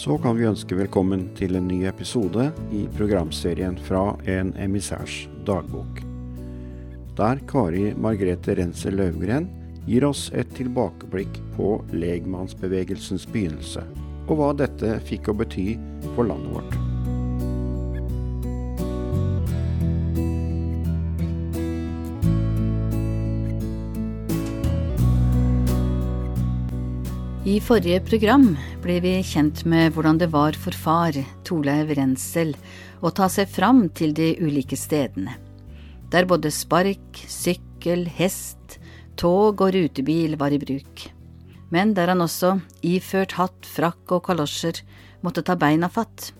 så kan vi ønske velkommen til en ny episode i programserien fra En emissærs dagbok. Der Kari Margrethe Renser Løvgren gir oss et tilbakeblikk på legmannsbevegelsens begynnelse, og hva dette fikk å bety for landet vårt. I forrige program ble vi kjent med hvordan det var for far, Torleiv Rensel, å ta seg fram til de ulike stedene, der både spark, sykkel, hest, tog og rutebil var i bruk, men der han også, iført hatt, frakk og kalosjer, måtte ta beina fatt,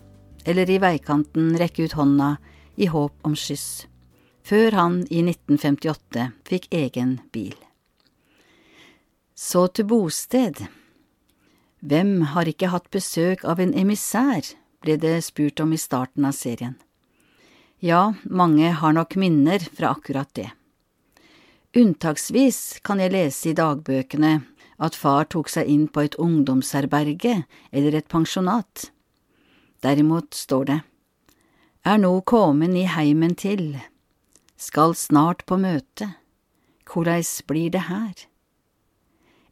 eller i veikanten rekke ut hånda i håp om skyss, før han i 1958 fikk egen bil. Så til bosted. Hvem har ikke hatt besøk av en emissær, ble det spurt om i starten av serien. Ja, mange har nok minner fra akkurat det. Unntaksvis kan jeg lese i dagbøkene at far tok seg inn på et ungdomsherberge eller et pensjonat. Derimot står det, er nå kommen i heimen til, skal snart på møte, korleis blir det her?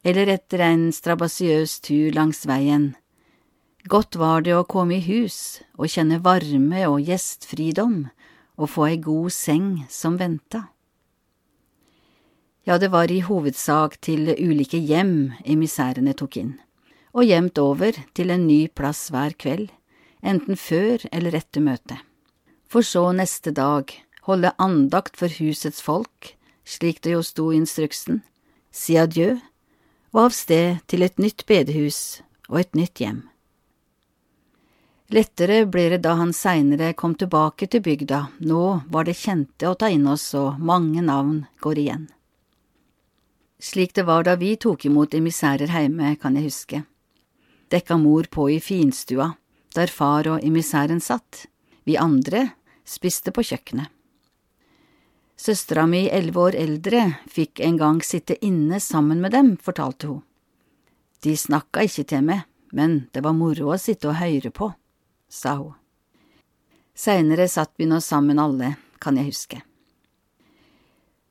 Eller etter en strabasiøs tur langs veien. Godt var det å komme i hus og kjenne varme og gjestfridom og få ei god seng som venta. Ja, det var i hovedsak til ulike hjem emissærene tok inn, og gjemt over til en ny plass hver kveld, enten før eller etter møtet, for så neste dag holde andakt for husets folk, slik det jo sto i instruksen, si adjø og av sted til et nytt bedehus og et nytt hjem. Lettere ble det da han seinere kom tilbake til bygda, nå var det kjente å ta inn oss og mange navn går igjen. Slik det var da vi tok imot emissærer heime, kan jeg huske. Dekka mor på i finstua, der far og emissæren satt, vi andre spiste på kjøkkenet. Søstera mi, elleve år eldre, fikk en gang sitte inne sammen med dem, fortalte hun. De snakka ikke til meg, men det var moro å sitte og høre på, sa hun. Seinere satt vi nå sammen alle, kan jeg huske.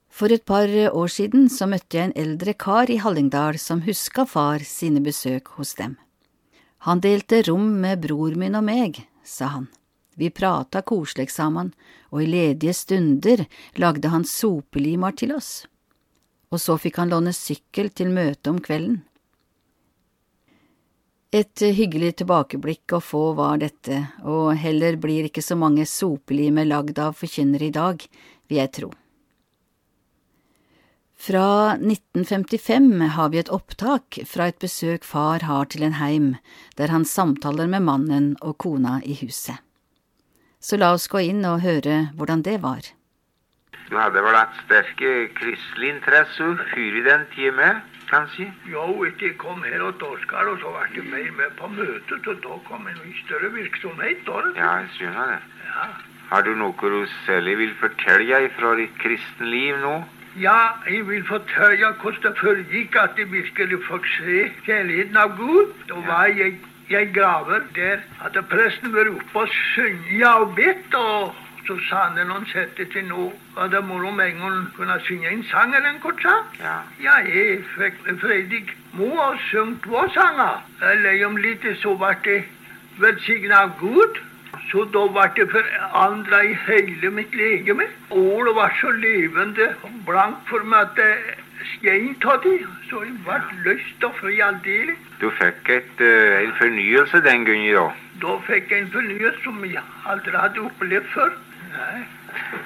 For et par år siden så møtte jeg en eldre kar i Hallingdal som huska far sine besøk hos dem. Han delte rom med bror min og meg, sa han. Vi prata koselig sammen, og i ledige stunder lagde han sopelimer til oss. Og så fikk han låne sykkel til møtet om kvelden. Et hyggelig tilbakeblikk å få var dette, og heller blir ikke så mange sopelimer lagd av forkynnere i dag, vil jeg tro. Fra 1955 har vi et opptak fra et besøk far har til en heim, der han samtaler med mannen og kona i huset så la oss gå inn og høre hvordan det var. Du hadde vel hatt sterke kristelig interesse før i den time, kanskje? Jo, etter jeg kom her og Oskar, og så ble jeg mer med på møtet, og da kom jeg i større virksomhet. Da. Ja, jeg skjønner det. Ja. Har du noe du særlig vil fortelle fra ditt kristenliv nå? Ja, jeg vil fortelle hvordan det foregikk at jeg virkelig fikk se kjærligheten av Gud. Da var jeg jeg graver. Der hadde presten vært oppe og sunget og bedt. og så sa han noen satte til nå at det moro med en gang kunne synge en sang eller en kort sang. Ja. ja, jeg fikk Fredrik Mo ha sunget vår sanger. Eller om litt så ble det velsignet av Gud. Så da ble det forandra i hele mitt legeme. Ålet var så levende og blankt for meg at skein av det. Så jeg ble løst og fri aldeles. Du fikk et, uh, en fornyelse den gangen, da? Da fikk jeg en fornyelse som jeg aldri hadde opplevd før. Nei.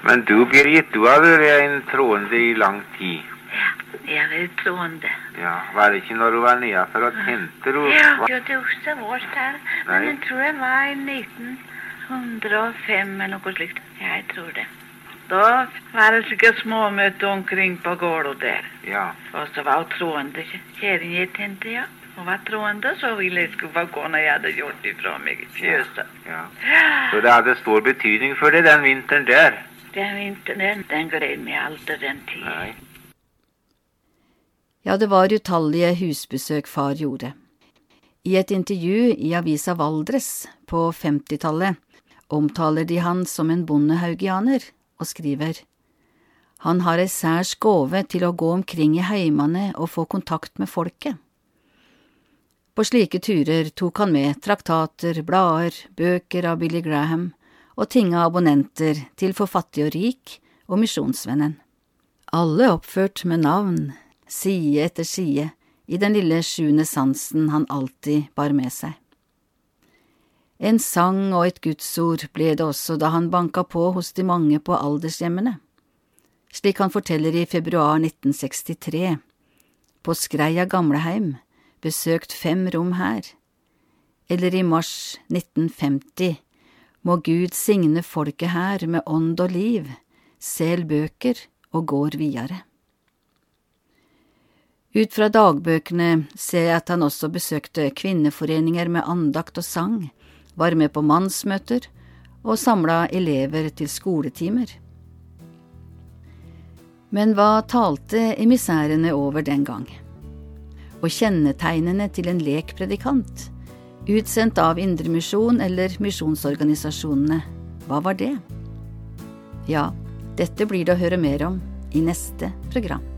Men du, Birgit, du har vært en troende i lang tid. Ja, jeg har vært troende. Ja, Var det ikke når du var nedenfor å tente? Du, Ja, var- jo, det er også vårt her. Nei. Men jeg tror jeg var i 1905 eller noe slikt. Jeg tror det. Da var det slike småmøte omkring på gården der. ja. Og så var hun troende. Kjerringa jeg tente, ja. Hun var troende, så ville jeg skulle få gå når jeg hadde gjort ifra meg i fjøset. ja. Så det hadde stor betydning for deg den vinteren der? Den vinteren, den, den gled aldri den tid. Nei. Ja, det var utallige husbesøk far gjorde. I et intervju i avisa Valdres på 50-tallet omtaler de han som en bondehaugianer, og skriver Han har ei særs gåve til å gå omkring i heimane og få kontakt med folket. På slike turer tok han med traktater, blader, bøker av Billy Graham og tinga abonnenter til For fattig og rik og Misjonsvennen. Alle oppført med navn, side etter side, i den lille sjuende sansen han alltid bar med seg. En sang og et gudsord ble det også da han banka på hos de mange på aldershjemmene. Slik han forteller i februar 1963, på Skreia gamleheim, besøkt fem rom her, eller i mars 1950, må Gud signe folket her med ånd og liv, sel bøker og går videre. Ut fra dagbøkene ser jeg at han også besøkte kvinneforeninger med andakt og sang, var med på mannsmøter og samla elever til skoletimer. Men hva talte emissærene over den gang? Og kjennetegnene til en lekpredikant, utsendt av Indremisjon eller misjonsorganisasjonene, hva var det? Ja, dette blir det å høre mer om i neste program.